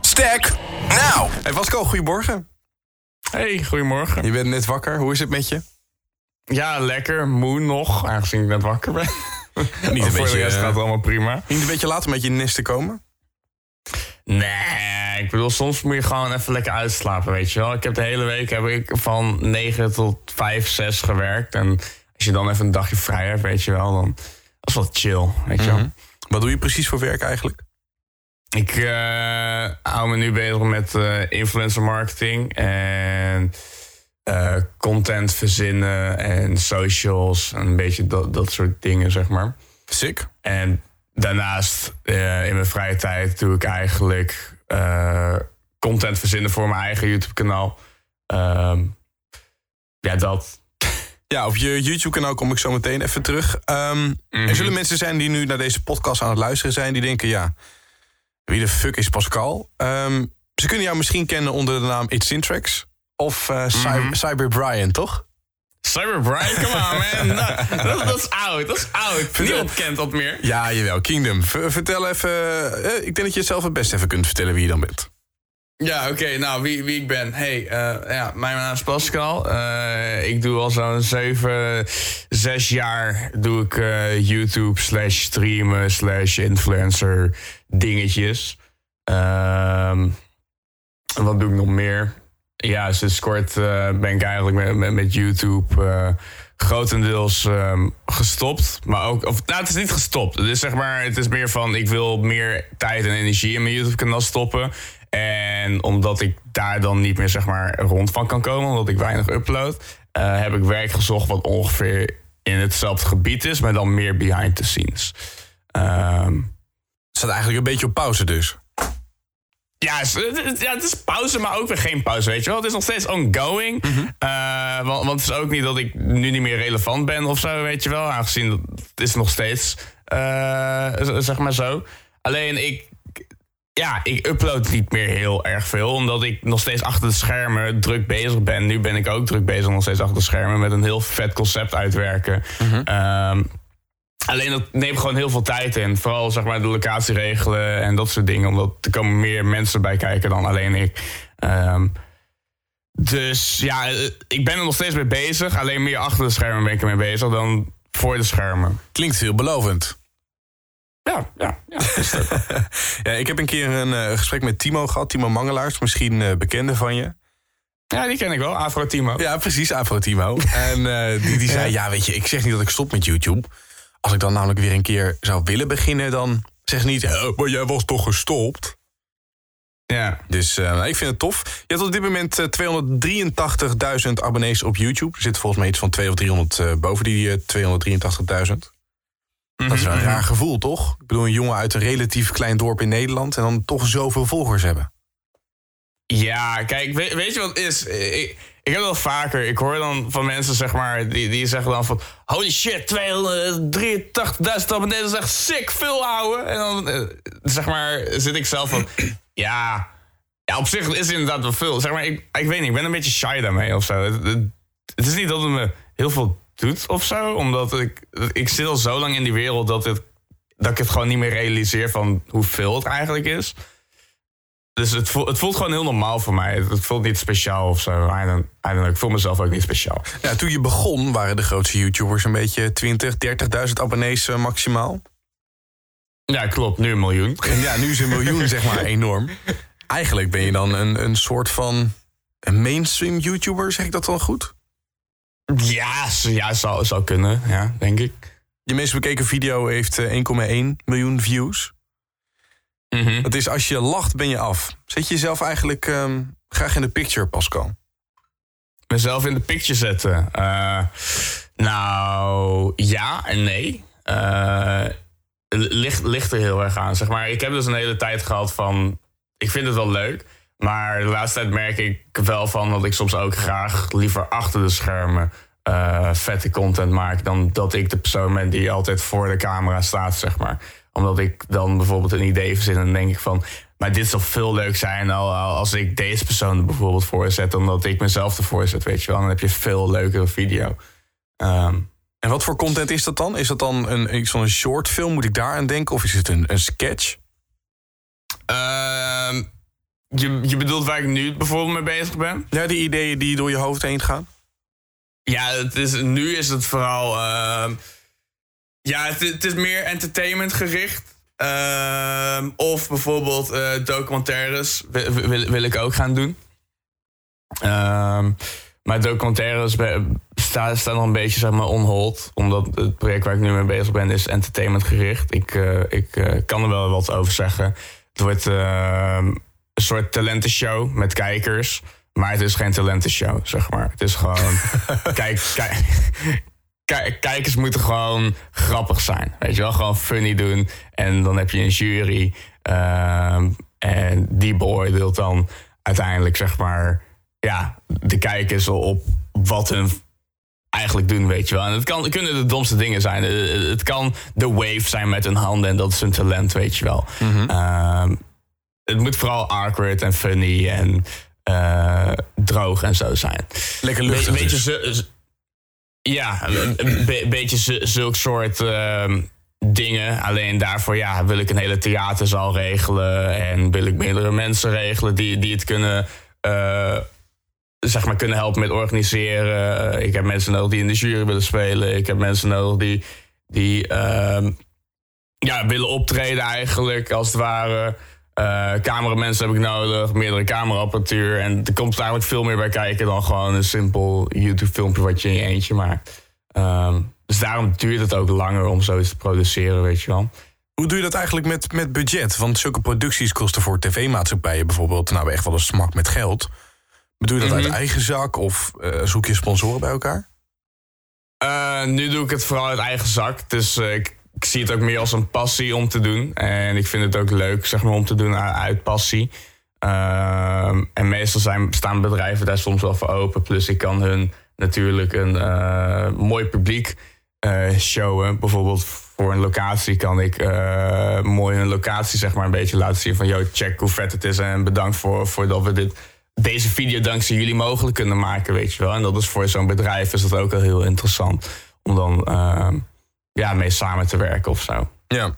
Sterk. Nou. Hey Pascal, goedemorgen. Hey, goedemorgen. Je bent net wakker. Hoe is het met je? Ja, lekker. Moe nog, aangezien ik net wakker ben. Niet een voor beetje, de rest eh, gaat het allemaal prima. Niet een beetje laat om met je nest te komen? Nee, ik bedoel, soms moet je gewoon even lekker uitslapen, weet je wel. Ik heb de hele week heb ik van 9 tot 5, 6 gewerkt. En als je dan even een dagje vrij hebt, weet je wel, dan dat is wel chill, weet je wel. Wat doe je precies voor werk eigenlijk? Ik eh, hou me nu bezig met eh, influencer marketing en eh, content verzinnen en socials en een beetje dat, dat soort dingen, zeg maar. Sick. En daarnaast, in mijn vrije tijd, doe ik eigenlijk content verzinnen voor mijn eigen YouTube-kanaal. Ehm, ja, dat. Ja, op je YouTube-kanaal kom ik zo meteen even terug. Ehm, Er zullen mensen zijn die nu naar deze podcast aan het luisteren zijn... die denken, ja, wie de fuck is Pascal? Ehm, ze kunnen jou misschien kennen onder de naam It's of eh, Cy- Cyber Brian, toch? Cyber Brian, come on man. Dat, dat is oud, dat is oud. Niemand kent dat meer. Ja, jawel, Kingdom. Vertel even... eh, ik denk dat je het zelf het best even kunt vertellen wie je dan bent. Ja, oké. nou, wie, wie ik ben. Hey, eh, ja, mijn naam is Pascal. Eh, ik doe al zo'n 7, 6 jaar doe ik eh, YouTube slash streamen slash influencer dingetjes. Ehm, wat doe ik nog meer? Ja, sinds kort ben ik eigenlijk met, met, YouTube grotendeels ehm, gestopt. Maar ook, of nou, het is niet gestopt. Het is zeg maar, het is meer van, ik wil meer tijd en energie in mijn YouTube-kanaal stoppen. En omdat ik daar dan niet meer zeg maar rond van kan komen, omdat ik weinig upload, eh, heb ik werk gezocht wat ongeveer in hetzelfde gebied is, maar dan meer behind the scenes. Ehm, Het staat eigenlijk een beetje op pauze dus. ja, het is- ja, het is pauze, maar ook weer geen pauze, weet je wel. Het is nog steeds ongoing. Eh, want, want het is ook niet dat ik nu niet meer relevant ben of zo, weet je wel. Aangezien het is nog steeds, eh, zeg maar zo. Alleen ik, ja, ik upload niet meer heel erg veel. Omdat ik nog steeds achter de schermen druk bezig ben. Nu ben ik ook druk bezig nog steeds achter de schermen met een heel vet concept uitwerken. Ehm, Alleen dat neemt gewoon heel veel tijd in. Vooral zeg maar de locatie regelen en dat soort dingen. Omdat er komen meer mensen bij kijken dan alleen ik. Ehm, dus ja, ik ben er nog steeds mee bezig. Alleen meer achter de schermen ben ik ermee bezig dan voor de schermen. Klinkt veelbelovend. Ja, ja, ja. Ja, ik heb een keer een eh, gesprek met Timo gehad. Timo Mangelaars, misschien eh, bekende van je. ja die ken ik wel. Afro Timo. Ja, precies, Afro Timo. En eh, die, die zei, ja weet je, ik zeg niet dat ik stop met YouTube. Als ik dan namelijk weer een keer zou willen beginnen... dan zeg niet, "Hè, maar jij was toch gestopt? Ja. Dus ik vind het tof. Je hebt op dit moment eh, 283.000 abonnees op YouTube. Er zit volgens mij iets van 200 of 300 eh, boven die eh, 283.000. Dat is wel een raar gevoel, toch? Ik bedoel, een jongen uit een relatief klein dorp in Nederland... en dan toch zoveel volgers hebben. Ja, kijk, weet, je wat is? Ik, ik heb dat vaker. Ik hoor dan van mensen, zeg maar, die, die zeggen dan van... Holy shit, 283.000 abonnees, dat echt sick, veel houden. En dan, eh, zeg maar, zit ik zelf van... Ja, ja, op zich is het inderdaad wel veel. Zeg maar, ik, ik weet niet, ik ben een beetje shy daarmee of zo. Het, is niet dat het me heel veel doet of zo. Omdat ik, ik zit al zo lang in die wereld dat, het, dat ik het gewoon niet meer realiseer van hoeveel het eigenlijk is. Dus het voelt, het voelt gewoon heel normaal voor mij. Het, voelt niet speciaal of zo. I don't, I don't know. Ik voel mezelf ook niet speciaal. Ja, toen je begon waren de grootste YouTubers een beetje 20, 30.000 abonnees eh, maximaal. Ja, klopt. Nu een miljoen. En ja, nu is een miljoen zeg maar enorm. Eigenlijk ben je dan een, een soort van een mainstream YouTuber, zeg ik dat dan goed? Ja, ja zou, zou kunnen. Ja, denk ik. Je meest bekeken video heeft eh, 1,1 miljoen views. Mhm. Dat is als je lacht ben je af. Zet je jezelf eigenlijk ehm, graag in de picture, Pascal? Mezelf in de picture zetten. Eh, nou, ja en nee. Eh, ligt, ligt er heel erg aan. Zeg maar, ik heb dus een hele tijd gehad van... Ik vind het wel leuk. Maar de laatste tijd merk ik wel van dat ik soms ook graag liever achter de schermen eh, vette content maak. Dan dat ik de persoon ben die altijd voor de camera staat, zeg maar. Omdat ik dan bijvoorbeeld een idee verzin en dan denk ik van... Maar dit zou veel leuk zijn al- al als ik deze persoon er bijvoorbeeld voor zet... dan dat ik mezelf ervoor zet, weet je wel. Dan heb je veel leukere video. Ehm, En wat voor content is dat dan? Is dat dan een, een short film? Moet ik daar aan denken? Of is het een, een sketch? Ehm, je, je bedoelt waar ik nu bijvoorbeeld mee bezig ben? Ja, die ideeën die door je hoofd heen gaan? Ja, het is, nu is het vooral. ehm, ja, het, is meer entertainment gericht. Ehm, of bijvoorbeeld eh, documentaires wil, wil, wil ik ook gaan doen. Ehm, maar documentaires staan staan nog een beetje zeg maar, on hold. Omdat het project waar ik nu mee bezig ben is entertainment gericht. Ik, eh, ik eh, kan er wel wat over zeggen. Het wordt een soort talentenshow met kijkers. Maar het is geen talentenshow, zeg maar. Het is gewoon... kijk, kijk, kijk, kijkers moeten gewoon grappig zijn. Weet je wel, gewoon funny doen. En dan heb je een jury. ehm, en die beoordeelt dan uiteindelijk, zeg maar... Ja, de kijkers op wat hun eigenlijk doen, weet je wel. En het, kan, kunnen de domste dingen zijn. Eh, Het kan de wave zijn met hun handen en dat is hun talent, weet je wel. Ehm, het moet vooral awkward en funny en eh, droog en zo zijn. Lekker luchtig Be- beetje dus. ja, een een be- beetje zu- zulk soort ehm, dingen. Alleen daarvoor ja, wil ik een hele theaterzaal regelen. En wil ik meerdere mensen regelen die, die het kunnen, eh, zeg maar kunnen helpen met organiseren. Ik heb mensen nodig die in de jury willen spelen. Ik heb mensen nodig die, die ehm, ja, willen optreden eigenlijk, als het ware. Eh cameramensen heb ik nodig, meerdere cameraapparatuur. En er komt eigenlijk veel meer bij kijken dan gewoon een simpel YouTube-filmpje wat je in je eentje maakt. Ehm, dus daarom duurt het ook langer om zoiets te produceren, weet je wel. Hoe doe je dat eigenlijk met, met budget? Want zulke producties kosten voor tv-maatschappijen bijvoorbeeld... nou echt wel een smak met geld. Doe je dat uit eigen zak of eh, zoek je sponsoren bij elkaar? Eh, nu doe ik het vooral uit eigen zak. Dus ik, ik zie het ook meer als een passie om te doen. En ik vind het ook leuk zeg maar, om te doen uit passie. Ehm, en meestal zijn, staan bedrijven daar soms wel voor open. Plus ik kan hun natuurlijk een eh, mooi publiek eh, showen. Bijvoorbeeld voor een locatie kan ik eh, mooi een locatie zeg maar, een beetje laten zien. Van, yo, check hoe vet het is. En bedankt voor, voor dat we dit, deze video dankzij jullie mogelijk kunnen maken, weet je wel. En dat is voor zo'n bedrijf is dat ook wel heel interessant. Om dan ehm, ja, mee samen te werken of zo. Ja.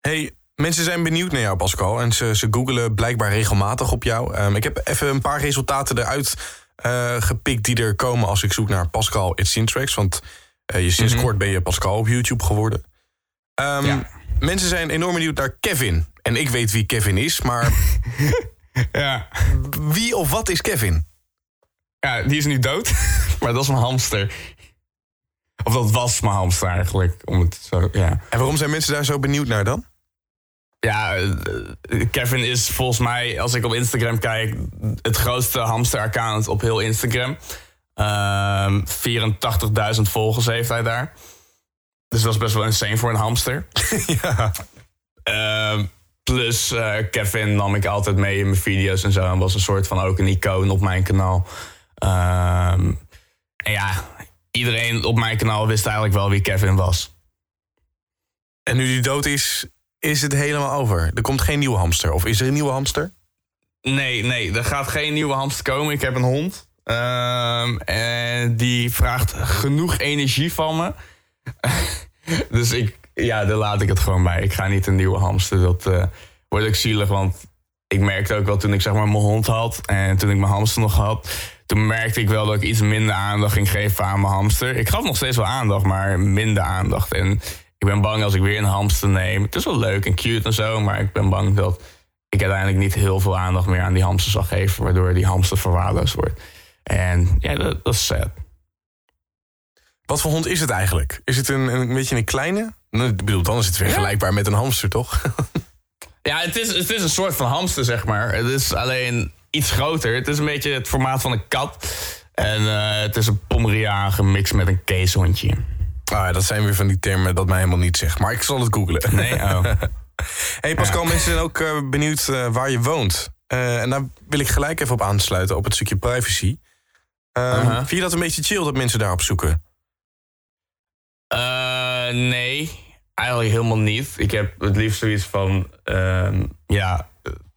Hey, mensen zijn benieuwd naar jou, Pascal. En ze, ze googelen blijkbaar regelmatig op jou. Ehm, ik heb even een paar resultaten eruit eh, gepikt die er komen als ik zoek naar Pascal It's Syntrax. Want eh, je, sinds kort ben je Pascal op YouTube geworden. Ehm, Ja. Mensen zijn enorm benieuwd naar Kevin. En ik weet wie Kevin is, maar Ja. wie of wat is Kevin? ja, die is nu dood. maar dat is mijn hamster. Of dat was mijn hamster eigenlijk. Om het zo, ja. En waarom zijn mensen daar zo benieuwd naar dan? Ja, eh, Kevin is volgens mij, als ik op Instagram kijk, het grootste hamster-account op heel Instagram. Ehm 84.000 volgers heeft hij daar. Dus dat is best wel insane voor een hamster. ja. Ehm, plus eh, Kevin nam ik altijd mee in mijn video's en zo. En was een soort van ook een icoon op mijn kanaal. Ehm, en ja, iedereen op mijn kanaal wist eigenlijk wel wie Kevin was. En nu die dood is, is het helemaal over. Er komt geen nieuwe hamster. Of is er een nieuwe hamster? Nee, nee, er gaat geen nieuwe hamster komen. Ik heb een hond. Ehm, en die vraagt genoeg energie van me. dus ik, ja, daar laat ik het gewoon bij. Ik ga niet een nieuwe hamster. Dat eh, wordt ook zielig, want ik merkte ook wel toen ik zeg maar mijn hond had... en toen ik mijn hamster nog had... toen merkte ik wel dat ik iets minder aandacht ging geven aan mijn hamster. Ik gaf nog steeds wel aandacht, maar minder aandacht. En ik ben bang als ik weer een hamster neem... het is wel leuk en cute en zo, maar ik ben bang dat ik uiteindelijk niet heel veel aandacht meer aan die hamster zal geven, waardoor die hamster verwaarloosd wordt. En ja, dat, dat is sad. Wat voor hond is het eigenlijk? Is het een, een beetje een kleine? Nou, ik bedoel, dan is het vergelijkbaar met een hamster, toch? Ja, het is, het is een soort van hamster, zeg maar. Het is alleen iets groter. Het is een beetje het formaat van een kat. En eh, het is een Pomeriaan gemixt met een keeshondje. Ah, dat zijn weer van die termen dat mij helemaal niet zegt. Maar ik zal het googlen. Nee, oh. Hey Pascal, mensen zijn ook eh, benieuwd eh, waar je woont. En daar wil ik gelijk even op aansluiten, op het stukje privacy. Ehm, Uh-huh. Vind je dat een beetje chill dat mensen daarop zoeken? Nee, eigenlijk helemaal niet. Ik heb het liefst zoiets van... ehm, ja,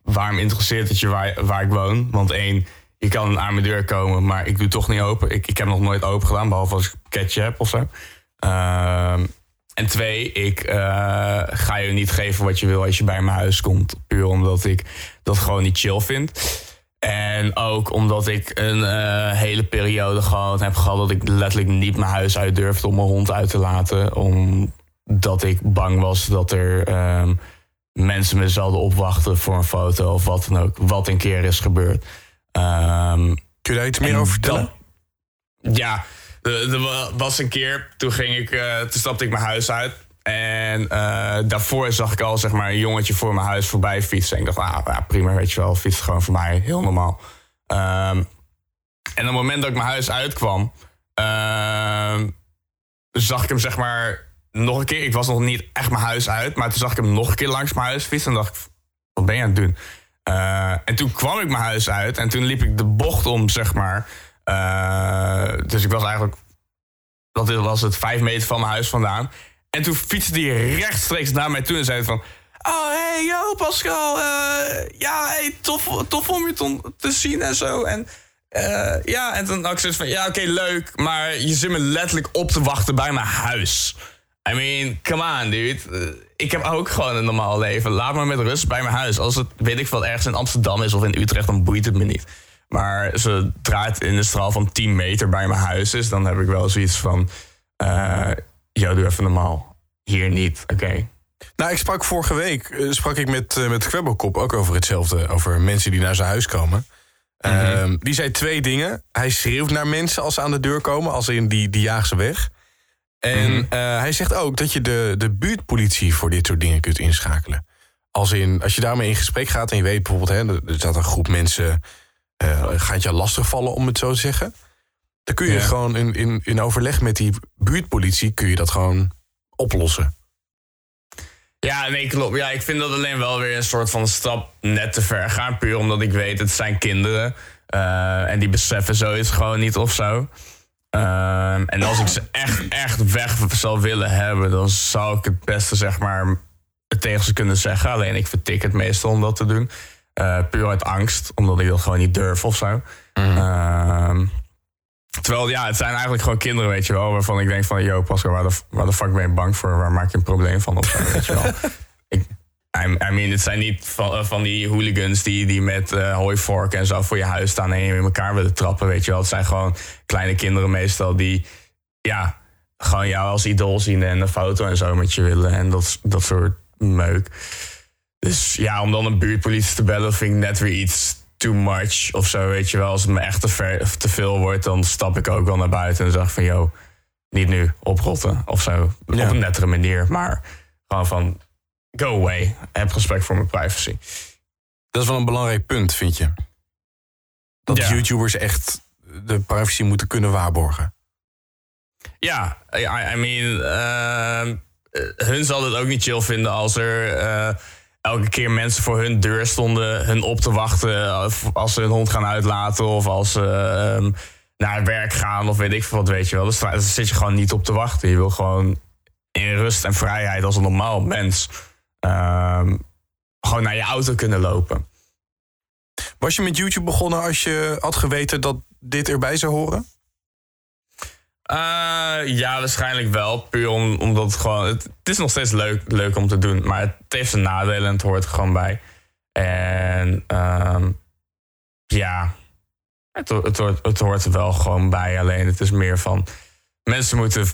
waarom interesseert het je waar, waar ik woon? Want één, je kan aan mijn deur komen, maar ik doe toch niet open. Ik, ik heb nog nooit open gedaan, behalve als ik ketje heb of zo. Ehm, en twee, ik eh, ga je niet geven wat je wil als je bij mijn huis komt. Puur omdat ik dat gewoon niet chill vind. En ook omdat ik een eh, hele periode gewoon heb gehad dat ik letterlijk niet mijn huis uit durfde om mijn hond uit te laten. Omdat ik bang was dat er ehm, mensen me zouden opwachten voor een foto of wat dan ook. Wat een keer is gebeurd. Ehm, Kun je daar iets meer over vertellen? ja, er was een keer, toen, ging ik, eh, toen stapte ik mijn huis uit. En eh, daarvoor zag ik al zeg maar, een jongetje voor mijn huis voorbij fietsen. En ik dacht, ah, ja, prima, weet je wel, fietst gewoon voor mij, heel normaal. Ehm, en op het moment dat ik mijn huis uitkwam, ehm, zag ik hem zeg maar nog een keer. Ik was nog niet echt mijn huis uit, maar toen zag ik hem nog een keer langs mijn huis fietsen. En dacht ik, wat ben je aan het doen? Eh, en toen kwam ik mijn huis uit en toen liep ik de bocht om, zeg maar. Eh, dus ik was eigenlijk, dat was het, vijf meter van mijn huis vandaan. En toen fietste hij rechtstreeks naar mij toe en zei van... Oh, hey, yo, Pascal. eh, ja, hey, tof, tof om je te, zien en zo. En ja, en toen had ik zoiets van... Ja, oké, leuk, maar je zit me letterlijk op te wachten bij mijn huis. I mean, come on, dude. Eh, ik heb ook gewoon een normaal leven. Laat me met rust bij mijn huis. Als het, weet ik wel, ergens in Amsterdam is of in Utrecht, dan boeit het me niet. Maar zodra het in de straal van 10 meter bij mijn huis is... dan heb ik wel zoiets van... ja, doe even normaal. Hier niet, oké. Nou, ik sprak vorige week eh, sprak ik met, met Kwebbelkop ook over hetzelfde. Over mensen die naar zijn huis komen. Ehm, die zei twee dingen. Hij schreeuwt naar mensen als ze aan de deur komen. Als in die, die jaagt ze weg. En eh, hij zegt ook dat je de, de buurtpolitie voor dit soort dingen kunt inschakelen. Als, in, als je daarmee in gesprek gaat en je weet bijvoorbeeld... Hè, er staat een groep mensen... eh, gaat je lastigvallen, om het zo te zeggen. Dan kun je Ja. gewoon in, in, in overleg met die buurtpolitie... kun je dat gewoon oplossen. Ja, nee, klopt. Ja, ik vind dat alleen wel weer een soort van stap net te ver gaan. Puur omdat ik weet, het zijn kinderen. eh, en die beseffen zoiets gewoon niet of zo. Ehm, en als ik ze echt, echt weg zou willen hebben... dan zou ik het beste, zeg maar, het tegen ze kunnen zeggen. Alleen ik vertik het meestal om dat te doen. Eh, puur uit angst, omdat ik dat gewoon niet durf of zo. Ehm, Terwijl, ja, het zijn eigenlijk gewoon kinderen, weet je wel. Waarvan ik denk van, yo, Pascal, waar de, waar de fuck ben je bang voor? Waar maak je een probleem van of zo, weet je wel. I, mean, het zijn niet van, eh, van die hooligans die, die met eh hooivorken en zo voor je huis staan... en je in elkaar willen trappen, weet je wel. Het zijn gewoon kleine kinderen meestal die, ja, gewoon jou als idool zien... en een foto en zo met je willen en dat, dat soort meuk. Dus ja, om dan een buurtpolitie te bellen vind ik net weer iets too much of zo, weet je wel. Als het me echt te, ver, of te veel wordt, dan stap ik ook wel naar buiten en zeg van, yo, niet nu, oprotten of zo. Ja. Op een nettere manier, maar gewoon van, go away. Heb respect voor mijn privacy. Dat is wel een belangrijk punt, vind je? Dat Ja. YouTubers echt de privacy moeten kunnen waarborgen. Ja, I, I mean, ehm, eh, hun zal het ook niet chill vinden als er eh, elke keer mensen voor hun deur stonden, hun op te wachten of als ze hun hond gaan uitlaten of als ze ehm, naar werk gaan of weet ik veel wat, weet je wel. Daar zit je gewoon niet op te wachten. Je wil gewoon in rust en vrijheid als een normaal mens ehm, gewoon naar je auto kunnen lopen. Was je met YouTube begonnen als je had geweten dat dit erbij zou horen? Eh, ja, waarschijnlijk wel. Puur om, omdat het gewoon. Het, is nog steeds leuk, leuk om te doen. Maar het heeft zijn nadelen en het hoort er gewoon bij. En ehm, ja, het, het, hoort, het hoort er wel gewoon bij. Alleen het is meer van. Mensen moeten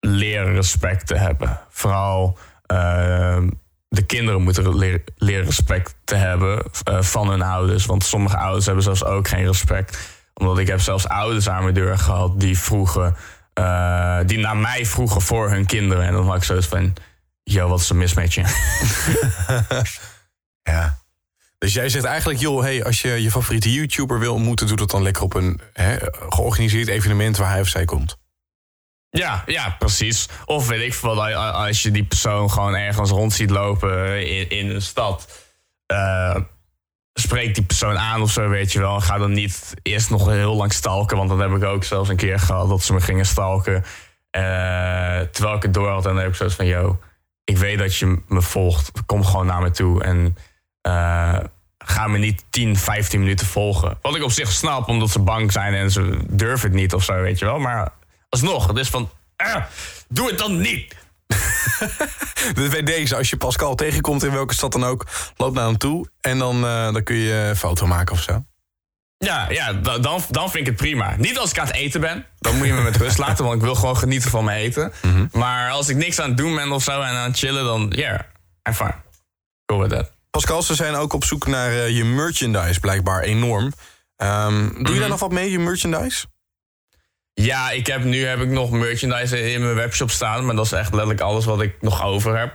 leren respect te hebben. Vooral ehm, de kinderen moeten leren, respect te hebben eh, van hun ouders. Want sommige ouders hebben zelfs ook geen respect. Omdat ik heb zelfs ouders aan mijn deur gehad die vroegen... eh, die naar mij vroegen voor hun kinderen. En dan had ik zoiets van... Yo, wat is er mis? Ja. Dus jij zegt eigenlijk, joh, hey, als je je favoriete YouTuber wil ontmoeten, doe dat dan lekker op een hè, georganiseerd evenement waar hij of zij komt. Ja, ja, precies. Of weet ik veel, als je die persoon gewoon ergens rond ziet lopen in, in een stad. eh, spreek die persoon aan of zo, weet je wel. En ga dan niet eerst nog heel lang stalken. Want dat heb ik ook zelfs een keer gehad dat ze me gingen stalken. eh, terwijl ik het door had. En dan heb ik zoiets van, yo, ik weet dat je me volgt. Kom gewoon naar me toe. En eh, ga me niet 10, 15 minuten volgen. Wat ik op zich snap, omdat ze bang zijn en ze durven het niet of zo, weet je wel. Maar alsnog, is van, eh, doe het dan niet. Dus bij deze, als je Pascal tegenkomt in welke stad dan ook, loop naar hem toe en dan, eh, dan kun je een foto maken of zo. Ja, ja da- dan, dan vind ik het prima. Niet als ik aan het eten ben. Dan moet je me met rust laten, want ik wil gewoon genieten van mijn eten. Maar als ik niks aan het doen ben of zo en aan het chillen, dan yeah, I'm fine. With that. Pascal, ze zijn ook op zoek naar eh, je merchandise, blijkbaar enorm. Ehm, doe je daar nog wat mee, je merchandise? Ja, ik heb, nu heb ik nog merchandise in mijn webshop staan. Maar dat is echt letterlijk alles wat ik nog over heb.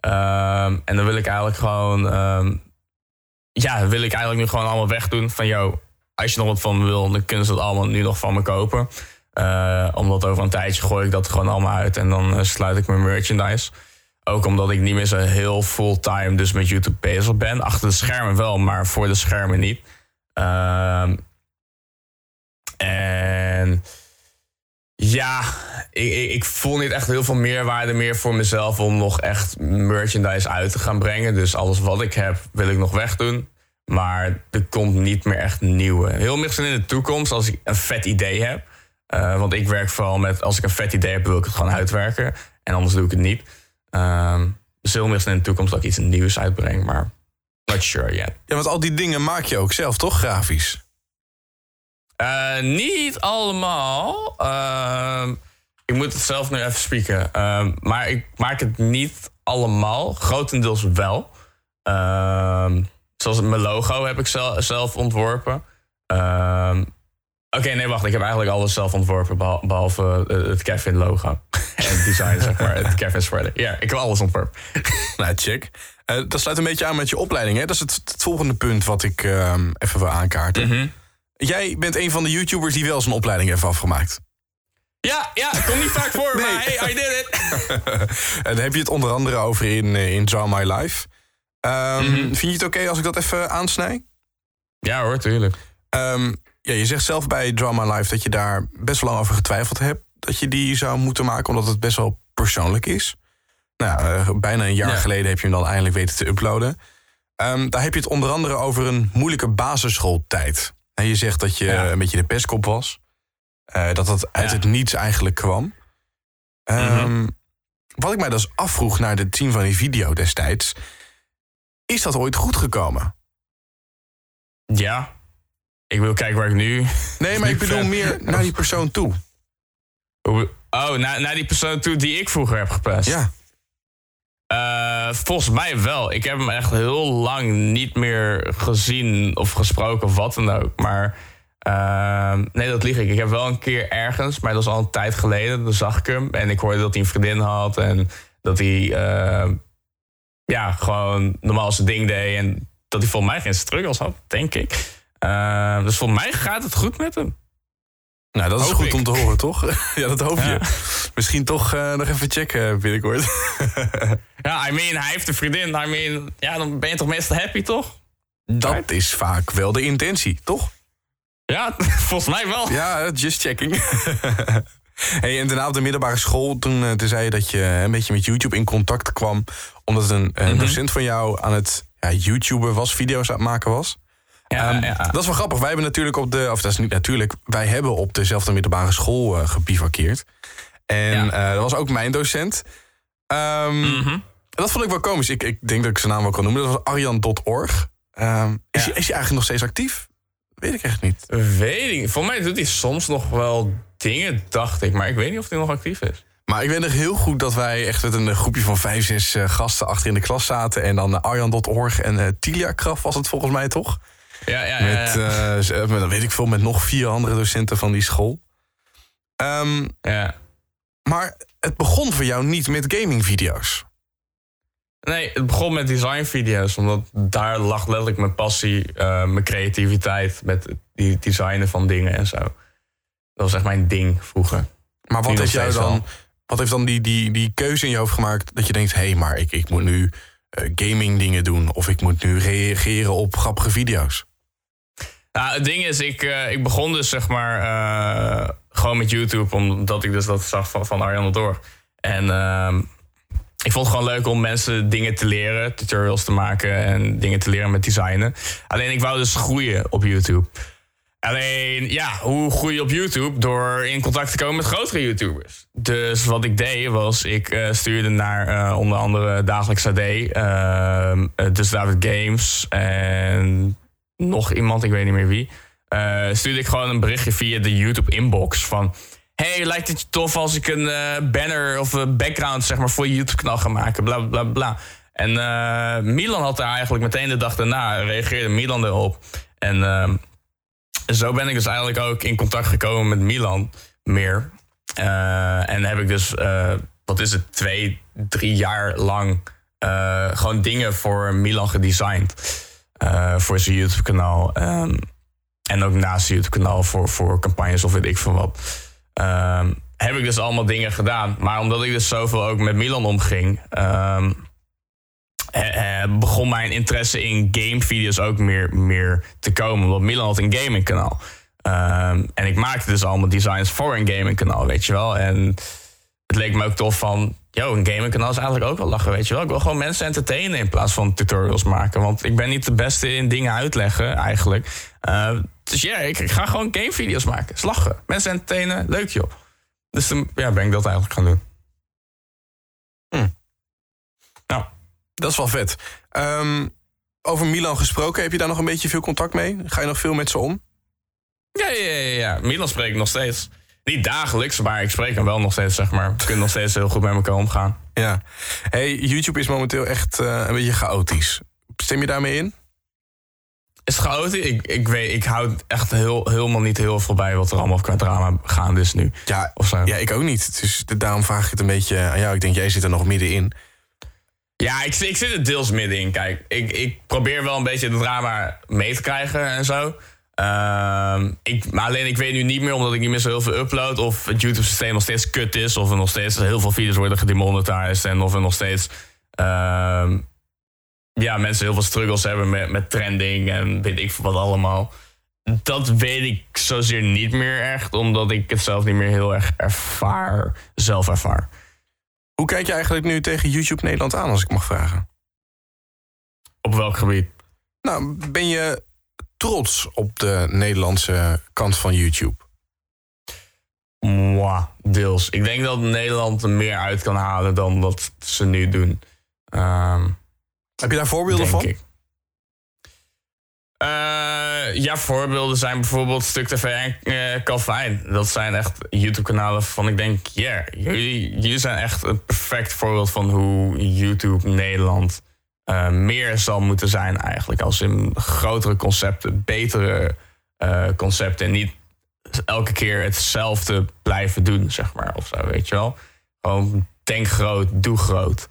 Ehm, en dan wil ik eigenlijk gewoon... ehm, ja, wil ik eigenlijk nu gewoon allemaal wegdoen. Van, yo, als je nog wat van me wil, dan kunnen ze het allemaal nu nog van me kopen. Eh, omdat over een tijdje gooi ik dat gewoon allemaal uit. En dan eh, sluit ik mijn merchandise. Ook omdat ik niet meer zo heel fulltime dus met YouTube bezig ben. Achter de schermen wel, maar voor de schermen niet. Ehm, en ja, ik, ik, ik voel niet echt heel veel meerwaarde meer voor mezelf om nog echt merchandise uit te gaan brengen. Dus alles wat ik heb, wil ik nog wegdoen. Maar er komt niet meer echt nieuwe. Heel misschien in de toekomst, als ik een vet idee heb. Eh, want ik werk vooral met, als ik een vet idee heb, wil ik het gewoon uitwerken. En anders doe ik het niet. Ehm, dus heel misschien in de toekomst dat ik iets nieuws uitbreng, maar not sure yet. Ja, want al die dingen maak je ook zelf, toch, grafisch? Eh, niet allemaal. Ehm, ik moet het zelf nu even spieken. Ehm, maar ik maak het niet allemaal. Grotendeels wel. Ehm, zoals mijn logo heb ik zel- zelf ontworpen. Oké, nee, wacht. Ik heb eigenlijk alles zelf ontworpen. behal- Behalve eh, het Kevin logo. en het design, zeg maar. Het Kevin sweater. Ja, ik heb alles ontworpen. Nou, check. Eh, dat sluit een beetje aan met je opleiding, hè? Dat is het, het volgende punt wat ik even wil aankaarten. Jij bent een van de YouTubers die wel zijn opleiding heeft afgemaakt. Ja, ja, het komt niet vaak voor, Nee. maar hey, I did it. En daar heb je het onder andere over in, eh, in Draw My Life. Ehm, Vind je het oké als ik dat even aansnij? Ja hoor, tuurlijk. Ehm, ja, je zegt zelf bij Draw My Life dat je daar best wel lang over getwijfeld hebt. Dat je die zou moeten maken, omdat het best wel persoonlijk is. Nou, ja, eh, bijna een jaar Ja. geleden heb je hem dan eindelijk weten te uploaden. Ehm, daar heb je het onder andere over een moeilijke basisschooltijd. En je zegt dat je Ja. een beetje de pestkop was. Eh, dat dat uit Ja. het niets eigenlijk kwam. Ehm, Wat ik mij dus afvroeg naar het zien van die video destijds... is dat ooit goed gekomen? Ja. Ik wil kijken waar ik nu... Nee, maar ik bedoel vet. meer naar die persoon toe. Oh, naar, naar die persoon toe die ik vroeger heb gepest. Ja. Eh, volgens mij wel. Ik heb hem echt heel lang niet meer gezien of gesproken of wat dan ook. Maar ehm, nee, dat lieg ik. Ik heb wel een keer ergens, maar dat was al een tijd geleden. Dan zag ik hem en ik hoorde dat hij een vriendin had. En dat hij ehm, ja, gewoon normaal zijn ding deed. En dat hij volgens mij geen struggles had, denk ik. Dus volgens mij gaat het goed met hem. Nou, dat is Hoop goed ik. om te horen, toch? ja, dat hoop je. Ja. Misschien toch eh, nog even checken binnenkort. Ja, I mean, hij heeft een vriendin. I mean, ja, dan ben je toch meestal happy, toch? dat is vaak wel de intentie, toch? Ja, volgens mij wel. Ja, just checking. hey, en daarna op de middelbare school, toen, eh, toen zei je dat je een beetje met YouTube in contact kwam. Omdat een, een Mhm. docent van jou aan het ja, YouTuber was, video's aan het maken was. Ja, Ehm, ja. Dat is wel grappig. Wij hebben natuurlijk op de, of dat is niet natuurlijk, wij hebben op dezelfde middelbare school eh gebivakkeerd. En Ja. eh, dat was ook mijn docent. Ehm, Mhm. Dat vond ik wel komisch. Ik, ik denk dat ik zijn naam wel kan noemen. Dat was Arjan.org. Ehm is, Ja. is hij eigenlijk nog steeds actief? Weet ik echt niet. Weet ik. Voor mij doet hij soms nog wel dingen, dacht ik. Maar ik weet niet of hij nog actief is. Maar ik weet nog heel goed dat wij echt met een groepje van vijf, zes eh, gasten achter in de klas zaten. En dan eh, Arjan.org en eh Tilia Kraf was het volgens mij toch? Ja, ja, ja. Met, ja. eh, eh, met, weet ik veel, met nog vier andere docenten van die school. Ehm, ja. Maar het begon voor jou niet met gamingvideo's. Nee, het begon met designvideo's. Omdat daar lag letterlijk mijn passie, eh, mijn creativiteit. Met die designen van dingen en zo. Dat was echt mijn ding vroeger. Maar wat heeft jou dan, wat heeft dan die, die, die keuze in je hoofd gemaakt dat je denkt: hé, hey, maar ik, ik moet nu eh, gaming dingen doen of ik moet nu reageren op grappige video's? Nou, het ding is, ik, eh, ik begon dus zeg maar gewoon met YouTube, omdat ik dus dat zag van, van Arjan Door. En ehm, ik vond het gewoon leuk om mensen dingen te leren, tutorials te maken en dingen te leren met designen. Alleen ik wou dus groeien op YouTube. Alleen, ja, hoe groei je op YouTube? Door in contact te komen met grotere YouTubers. Dus wat ik deed was, ik eh, stuurde naar eh, onder andere Dagelijks AD, uh, dus David Games en nog iemand, ik weet niet meer wie. Eh, stuurde ik gewoon een berichtje via de YouTube inbox van... Hey, lijkt het je tof als ik een eh, banner of een background zeg maar, voor je YouTube-kanaal ga maken? Bla bla bla. En eh, Milan had daar eigenlijk meteen de dag daarna, reageerde Milan erop. En ehm, zo ben ik dus eigenlijk ook in contact gekomen met Milan meer. Eh, en heb ik dus, eh, wat is het, twee, drie jaar lang eh, gewoon dingen voor Milan gedesigned. eh, voor zijn YouTube-kanaal. Ehm, en ook naast zijn YouTube-kanaal voor, voor campagnes of weet ik veel wat. Ehm, heb ik dus allemaal dingen gedaan. Maar omdat ik dus zoveel ook met Milan omging. eh, begon mijn interesse in gamevideo's ook meer, meer te komen. Omdat Milan had een gamingkanaal. Ehm en ik maakte dus allemaal designs voor een gamingkanaal, weet je wel. En het leek me ook tof van... Yo, een gamingkanaal is eigenlijk ook wel lachen, weet je wel. Ik wil gewoon mensen entertainen in plaats van tutorials maken. Want ik ben niet de beste in dingen uitleggen, eigenlijk. Eh, dus ja, ik, ik ga gewoon gamevideo's maken. Is lachen. Mensen entertainen, leuk joh. Dus toen ja, ben ik dat eigenlijk gaan doen. Nou, Dat is wel vet. Ehm, over Milan gesproken, heb je daar nog een beetje veel contact mee? Ga je nog veel met ze om? Ja, ja, ja, ja. Milan spreek ik nog steeds. Niet dagelijks, maar ik spreek hem wel nog steeds, zeg maar. We kunnen nog steeds heel goed met elkaar omgaan. Ja. Hey, YouTube is momenteel echt eh, een beetje chaotisch. Stem je daarmee in? Is het chaotisch? Ik, ik weet, ik houd echt heel, helemaal niet heel veel bij wat er allemaal qua drama gaande is nu. Ja, Of zo. ja, ik ook niet. Dus daarom vraag ik het een beetje aan jou. Ik denk, jij zit er nog middenin. Ja, ik, ik zit er deels middenin. Kijk, ik, ik probeer wel een beetje de drama mee te krijgen en zo. Ehm, ik, maar alleen ik weet nu niet meer, omdat ik niet meer zo heel veel upload... of het YouTube-systeem nog steeds kut is... of er nog steeds heel veel video's worden gedemonetized... en of er nog steeds ehm, ja, mensen heel veel struggles hebben met, met trending... en weet ik wat allemaal. Dat weet ik zozeer niet meer echt... omdat ik het zelf niet meer heel erg ervaar, zelf ervaar. Hoe kijk je eigenlijk nu tegen YouTube Nederland aan, als ik mag vragen? Op welk gebied? Nou, ben je trots op de Nederlandse kant van YouTube? Mwah, deels. Ik denk dat Nederland er meer uit kan halen dan wat ze nu doen. Ehm, Heb je daar voorbeelden van? ik. Eh, ja, voorbeelden zijn bijvoorbeeld Stuk TV en Calvijn. Dat zijn echt YouTube-kanalen van ik denk, ja, jullie, jullie zijn echt een perfect voorbeeld van hoe YouTube Nederland eh, meer zal moeten zijn eigenlijk. Als in grotere concepten, betere eh, concepten en niet elke keer hetzelfde blijven doen, zeg maar, of zo, weet je wel. Gewoon denk groot, doe groot.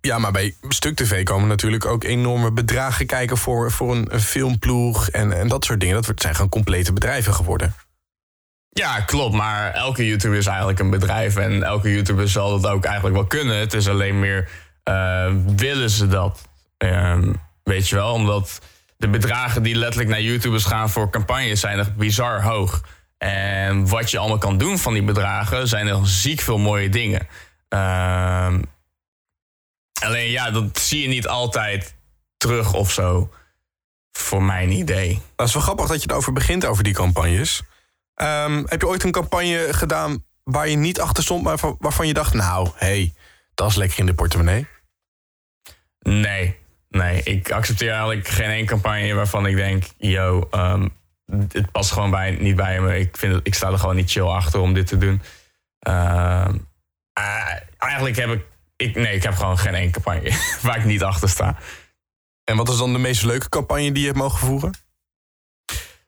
Ja, maar bij Stuk TV komen natuurlijk ook enorme bedragen kijken voor, voor een, een filmploeg en, en dat soort dingen. Dat zijn gewoon complete bedrijven geworden. Ja, klopt. Maar elke YouTuber is eigenlijk een bedrijf. En elke YouTuber zal dat ook eigenlijk wel kunnen. Het is alleen meer, willen ze dat? Ehm, weet je wel, omdat de bedragen die letterlijk naar YouTubers gaan voor campagnes zijn echt bizar hoog. En wat je allemaal kan doen van die bedragen zijn er ziek veel mooie dingen. Ehm, alleen ja, dat zie je niet altijd terug of zo. Voor mijn idee. Dat is wel grappig dat je erover begint, over die campagnes. Ehm, heb je ooit een campagne gedaan waar je niet achter stond, maar van- waarvan je dacht, nou, hé, hey, dat is lekker in de portemonnee? Nee, nee. Ik accepteer eigenlijk geen één campagne waarvan ik denk... yo, ehm, het past gewoon bij, niet bij me. Ik, vind het, ik sta er gewoon niet chill achter om dit te doen. Ehm, eh, eigenlijk heb ik, ik... Nee, ik heb gewoon geen één campagne waar ik niet achter sta. En wat is dan de meest leuke campagne die je hebt mogen voeren?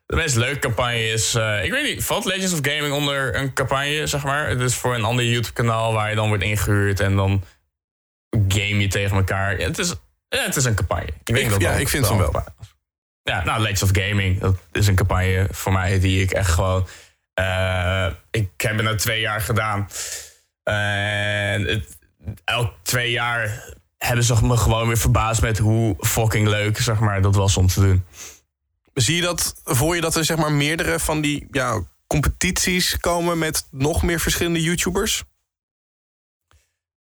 De meest leuke campagne is... eh, ik weet niet, valt Legends of Gaming onder een campagne, zeg maar? Het is voor een ander YouTube-kanaal waar je dan wordt ingehuurd... en dan game je tegen elkaar. Ja, het, is, ja, het is een campagne. Ik, denk Ik- dat ja, ik vind wel. is. Ja, nou, Legends of Gaming, dat is een campagne voor mij die ik echt gewoon... eh, ik heb het nou twee jaar gedaan. En het, elk twee jaar hebben ze me gewoon weer verbaasd met hoe fucking leuk, zeg maar, dat was om te doen. Zie je dat voor je dat er zeg maar meerdere van die ja, competities komen met nog meer verschillende YouTubers?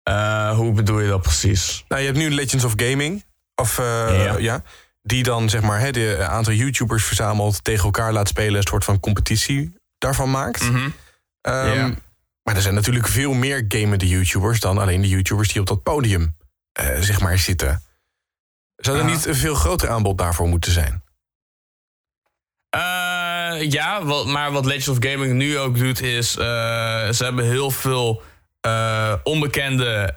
Eh, hoe bedoel je dat precies? Nou, je hebt nu Legends of Gaming. Of, eh, Ja. ja. Die dan zeg maar hè, de aantal YouTubers verzamelt, tegen elkaar laat spelen, een soort van competitie daarvan maakt. Mhm. Ehm, Ja. Maar er zijn natuurlijk veel meer gamende YouTubers dan alleen de YouTubers die op dat podium eh, zeg maar zitten. Zou er niet een veel groter aanbod daarvoor moeten zijn? Eh, ja, maar wat Legends of Gaming nu ook doet is... eh, ze hebben heel veel eh, onbekende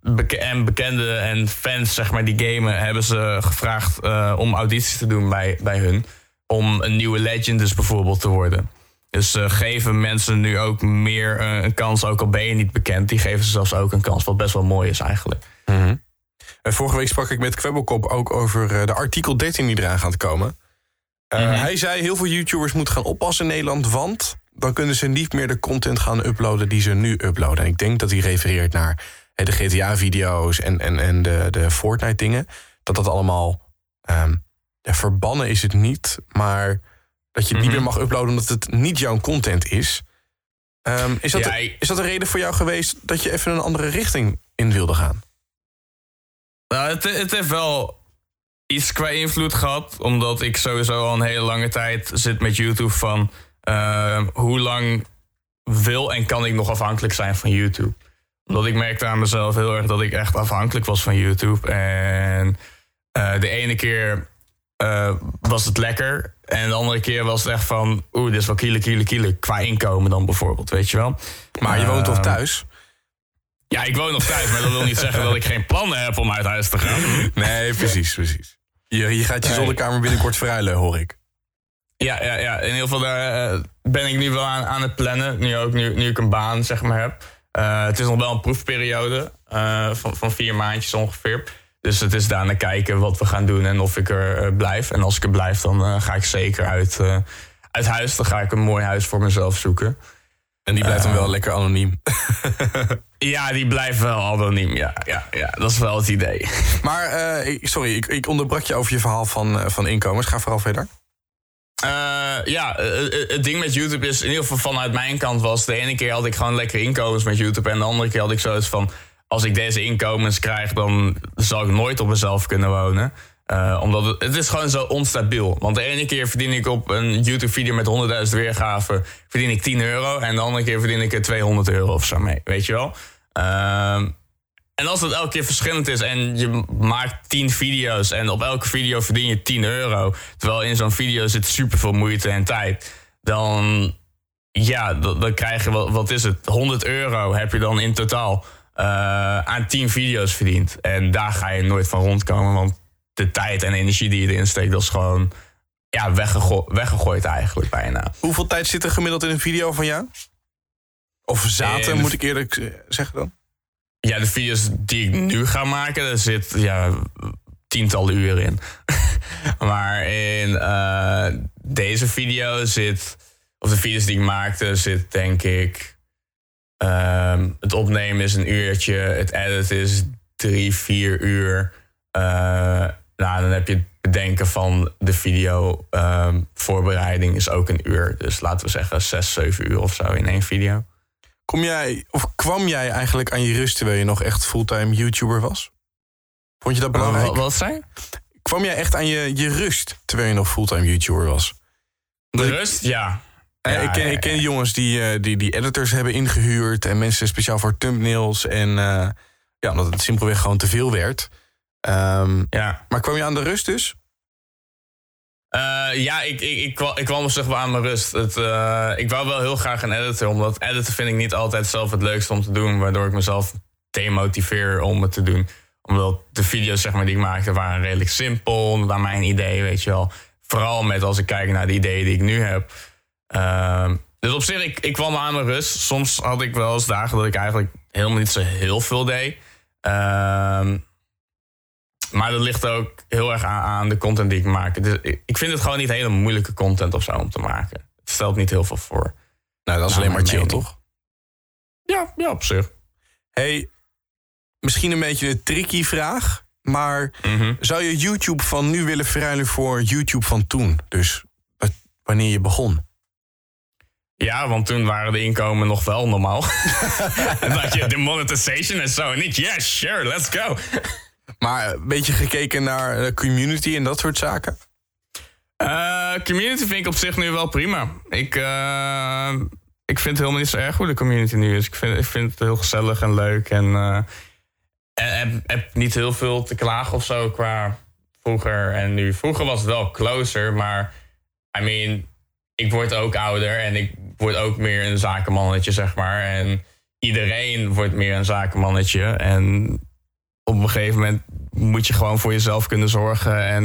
beke- en bekende en fans zeg maar, die gamen... hebben ze gevraagd om audities te doen bij, bij hun. Om een nieuwe Legend dus bijvoorbeeld te worden. Dus ze geven mensen nu ook meer een kans, ook al ben je niet bekend. Die geven ze zelfs ook een kans, wat best wel mooi is eigenlijk. Eh, vorige week sprak ik met Kwebbelkop ook over de artikel 13 die eraan gaat komen. Eh, Mhm. Hij zei heel veel YouTubers moeten gaan oppassen in Nederland, want dan kunnen ze niet meer de content gaan uploaden die ze nu uploaden. En ik denk dat hij refereert naar de GTA-video's en, en, en de, de Fortnite-dingen. Dat dat allemaal ehm, verbannen is het niet, maar dat je het niet Mhm. meer mag uploaden omdat het niet jouw content is. Ehm, is, dat Ja, de- ik- is dat een reden voor jou geweest dat je even een andere richting in wilde gaan? Nou, het, het heeft wel iets qua invloed gehad. Omdat ik sowieso al een hele lange tijd zit met YouTube van... eh, hoe lang wil en kan ik nog afhankelijk zijn van YouTube? Omdat ik merkte aan mezelf heel erg dat ik echt afhankelijk was van YouTube. En eh, de ene keer eh, was het lekker. En de andere keer was het echt van... Oeh, dit is wel kiele, kiele, kiele. Qua inkomen dan bijvoorbeeld, weet je wel. Maar je woont toch Ehm, thuis? Ja, ik woon nog thuis, maar dat wil niet zeggen dat ik geen plannen heb om uit huis te gaan. Nee, precies, precies. Je, je gaat je zolderkamer binnenkort verruilen, hoor ik. Ja, ja, ja, in ieder geval daar eh, ben ik nu wel aan, aan het plannen. Nu ook, nu, nu ik een baan zeg maar heb. Eh, het is nog wel een proefperiode eh, van, van vier maandjes ongeveer. Dus het is daarna kijken wat we gaan doen en of ik er blijf. En als ik er blijf, dan ga ik zeker uit, uit huis. Dan ga ik een mooi huis voor mezelf zoeken. En die blijft dan wel lekker anoniem. Ja, die blijft wel anoniem. Ja, ja, ja, dat is wel het idee. Maar, eh, sorry, ik, ik onderbrak je over je verhaal van, eh, van inkomens. Ga vooral verder. Eh, ja, eh, eh, het ding met YouTube is, in ieder geval vanuit mijn kant was... de ene keer had ik gewoon lekker inkomens met YouTube... en de andere keer had ik zoiets van... als ik deze inkomens krijg, dan zal ik nooit op mezelf kunnen wonen. Eh, omdat het, is gewoon zo onstabiel. Want de ene keer verdien ik op een YouTube-video met 100.000 weergaven... verdien ik 10 euro en de andere keer verdien ik er 200 euro of zo mee. Weet je wel? Ehm, en als het elke keer verschillend is en je maakt 10 video's en op elke video verdien je 10 euro, terwijl in zo'n video zit superveel moeite en tijd, dan, ja, dan, krijg je, wat, wat is het, 100 euro heb je dan in totaal eh, aan 10 video's verdiend. En daar ga je nooit van rondkomen, want de tijd en energie die je erin steekt, dat is gewoon ja, weggego- weggegooid eigenlijk bijna. Hoeveel tijd zit er gemiddeld in een video van jou? Of zaten, In- moet ik eerlijk eh, zeggen dan? Ja, de video's die ik nu ga maken, daar zit ja, tientallen uren in. maar in eh, deze video zit, of de video's die ik maakte, zit denk ik. ehm, het opnemen is een uurtje, het editen is drie, vier uur. Eh, nou, dan heb je het bedenken van de video. ehm, voorbereiding is ook een uur. Dus laten we zeggen zes, zeven uur of zo in één video. Kom jij, of kwam jij eigenlijk aan je rust terwijl je nog echt fulltime YouTuber was? Vond je dat belangrijk? Wat, wat zei? Kwam jij echt aan je, je rust terwijl je nog fulltime YouTuber was? De ik- rust? Ja. Eh, Ja, ik, ken, ik ken jongens die, eh, die, die editors hebben ingehuurd en mensen speciaal voor thumbnails. En eh, ja, omdat het simpelweg gewoon te veel werd. Ehm, Ja, maar kwam je aan de rust dus? Eh, ja ik, ik, ik, kwam, ik kwam zeg maar aan mijn rust. Het, eh, ik wou wel heel graag een editor, omdat editen vind ik niet altijd zelf het leukste om te doen, waardoor ik mezelf demotiveer om het te doen. Omdat de video's zeg maar, die ik maakte waren redelijk simpel, naar mijn idee, weet je wel. Vooral met als ik kijk naar de ideeën die ik nu heb. Ehm, dus op zich, ik, ik kwam aan mijn rust. Soms had ik wel eens dagen dat ik eigenlijk helemaal niet zo heel veel deed. Ehm, maar dat ligt ook heel erg aan, aan de content die ik maak. Dus ik ik vind het gewoon niet hele moeilijke content of zo om te maken. Het stelt niet heel veel voor. Nou, dat is Nou, alleen maar chill, mening. toch? Ja, ja op zich. Hey, misschien een beetje een tricky vraag. Maar Mhm. zou je YouTube van nu willen verruilen voor YouTube van toen? Dus wanneer je begon? Ja, want toen waren de inkomen nog wel normaal. en dat je de monetization en zo niet. Yes, sure, let's go. Maar een beetje gekeken naar de community en dat soort zaken? Uh, community vind ik op zich nu wel prima. Ik, uh, ik vind het helemaal niet zo erg hoe de community nu is. Ik vind, ik vind het heel gezellig en leuk. En heb, heb niet heel veel te klagen of zo qua vroeger en nu. Vroeger was het wel closer, maar I mean, ik word ook ouder en ik word ook meer een zakenmannetje, zeg maar. En iedereen wordt meer een zakenmannetje. En op een gegeven moment moet je gewoon voor jezelf kunnen zorgen en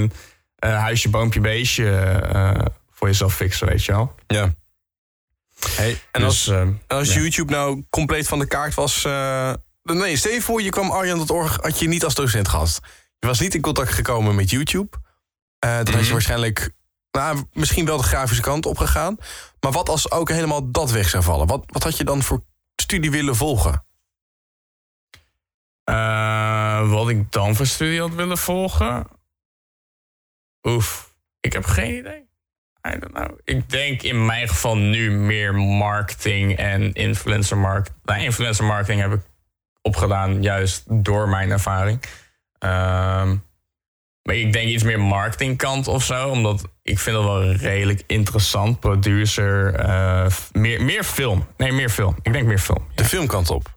uh, huisje, boompje, beestje uh, voor jezelf fixen, weet je wel. Ja. Hey, en dus, als, uh, als ja. YouTube nou compleet van de kaart was. nee, stel je voor, je kwam Arjan.org, had je niet als docent gehad. Je was niet in contact gekomen met YouTube. dan mm -hmm. had je waarschijnlijk nou, misschien wel de grafische kant opgegaan. Maar wat als ook helemaal dat weg zou vallen? Wat, wat had je dan voor studie willen volgen? Uh, wat ik dan voor studie had willen volgen? Oef, ik heb geen idee. I don't know. Ik denk in mijn geval nu meer marketing en influencer marketing. Nou, influencer marketing heb ik opgedaan juist door mijn ervaring. Uh, maar ik denk iets meer marketingkant of zo. Omdat ik vind dat wel redelijk interessant. Producer, uh, meer, meer film. Nee, meer film. Ik denk meer film. De filmkant op?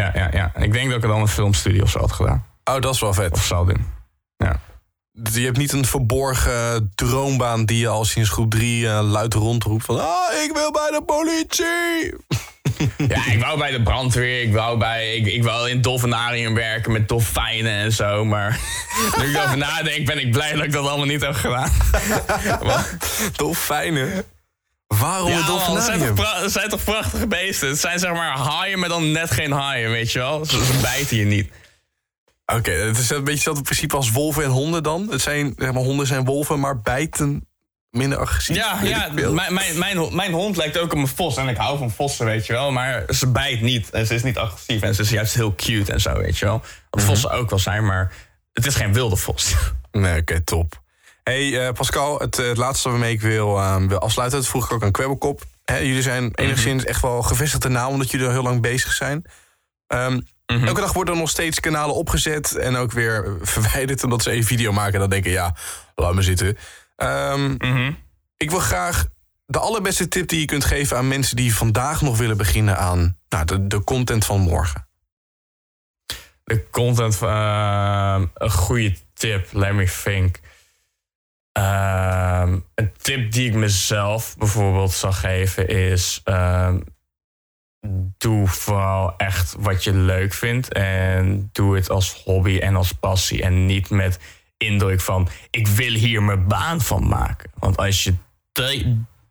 Ja, ja, ja. Ik denk dat ik dan een filmstudio of zo had gedaan. Oh, dat is wel vet. Of zou doen. Ja. Je hebt niet een verborgen droombaan die je al sinds groep drie uh, luid rondroept van... Ah, ik wil bij de politie! Ja, ik wou bij de brandweer, ik wou, bij, ik, ik wou in het dolfinarium werken met dolfijnen en zo. Maar nu ik erover nadenk, ben ik blij dat ik dat allemaal niet heb gedaan. dolfijnen? Waarom ja, een dolfinarium? Het zijn, toch zijn toch prachtige beesten? Het zijn zeg maar haaien, maar dan net geen haaien, weet je wel? Ze, ze bijten je niet. Oké, okay, het is een beetje hetzelfde principe als wolven en honden dan. Het zijn, zeg maar, honden zijn wolven, maar bijten minder agressief. Ja, ja mijn, mijn, mijn, mijn, hond lijkt ook op een vos. En ik hou van vossen, weet je wel. Maar ze bijt niet. En ze is niet agressief. En ze is juist heel cute en zo, weet je wel. Wat mm vossen ook wel zijn, maar het is geen wilde vos. Nee, oké, top. Hey, uh, Pascal, het, het, laatste waarmee ik wil, uh, wil afsluiten... dat vroeg ik ook aan Kwebbelkop. Hè, jullie zijn enigszins mm -hmm. echt wel gevestigde naam... omdat jullie al heel lang bezig zijn. Um, mm -hmm. Elke dag worden er nog steeds kanalen opgezet... en ook weer verwijderd omdat ze een video maken... en dan denken, ja, laat me zitten... Um, mm -hmm. Ik wil graag de allerbeste tip die je kunt geven aan mensen die vandaag nog willen beginnen aan nou, de, de content van morgen. De content van uh, een goede tip, let me think. Uh, een tip die ik mezelf bijvoorbeeld zal geven is: uh, doe vooral echt wat je leuk vindt en doe het als hobby en als passie en niet met indruk van ik wil hier mijn baan van maken. Want als je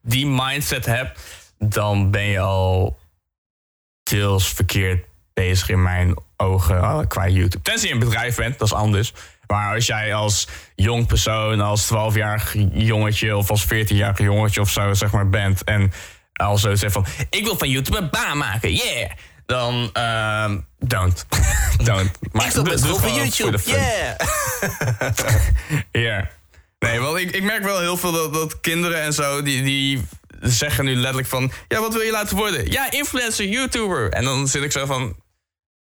die mindset hebt, dan ben je al deels verkeerd bezig in mijn ogen qua YouTube. Tenzij je een bedrijf bent, dat is anders. Maar als jij als jong persoon, als 12-jarig jongetje of als 14-jarig jongetje of zo zeg maar bent en al zo zegt van ik wil van YouTube een baan maken, yeah dan uh, don't. don't. Maar ik best wel van YouTube, yeah. Ja. Nee, want ik, ik merk wel heel veel dat, dat kinderen en zo, die, die zeggen nu letterlijk van... Ja, wat wil je laten worden? Ja, influencer, YouTuber. En dan zit ik zo van...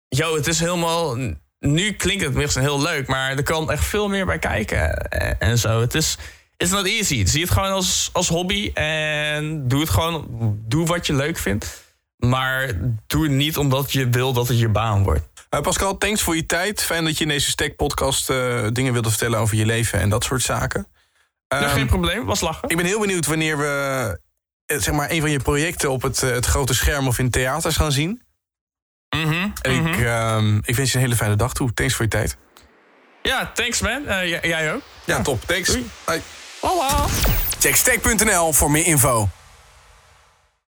Yo, het is helemaal... Nu klinkt het misschien heel leuk, maar er kan echt veel meer bij kijken en zo. Het is... It's not easy. Zie het gewoon als, als hobby en doe het gewoon. Doe wat je leuk vindt. Maar doe het niet omdat je wil dat het je baan wordt. Uh, Pascal, thanks voor je tijd. Fijn dat je in deze Stack-podcast uh, dingen wilde vertellen over je leven en dat soort zaken. Um, geen probleem, was lachen. Ik ben heel benieuwd wanneer we zeg maar, een van je projecten op het, het grote scherm of in theaters gaan zien. Mm -hmm, en mm -hmm. ik, um, ik wens je een hele fijne dag toe. Thanks voor je tijd. Ja, thanks man. Uh, jij ook. Ja, top. Thanks. Doei. Bye. Check stack.nl voor meer info.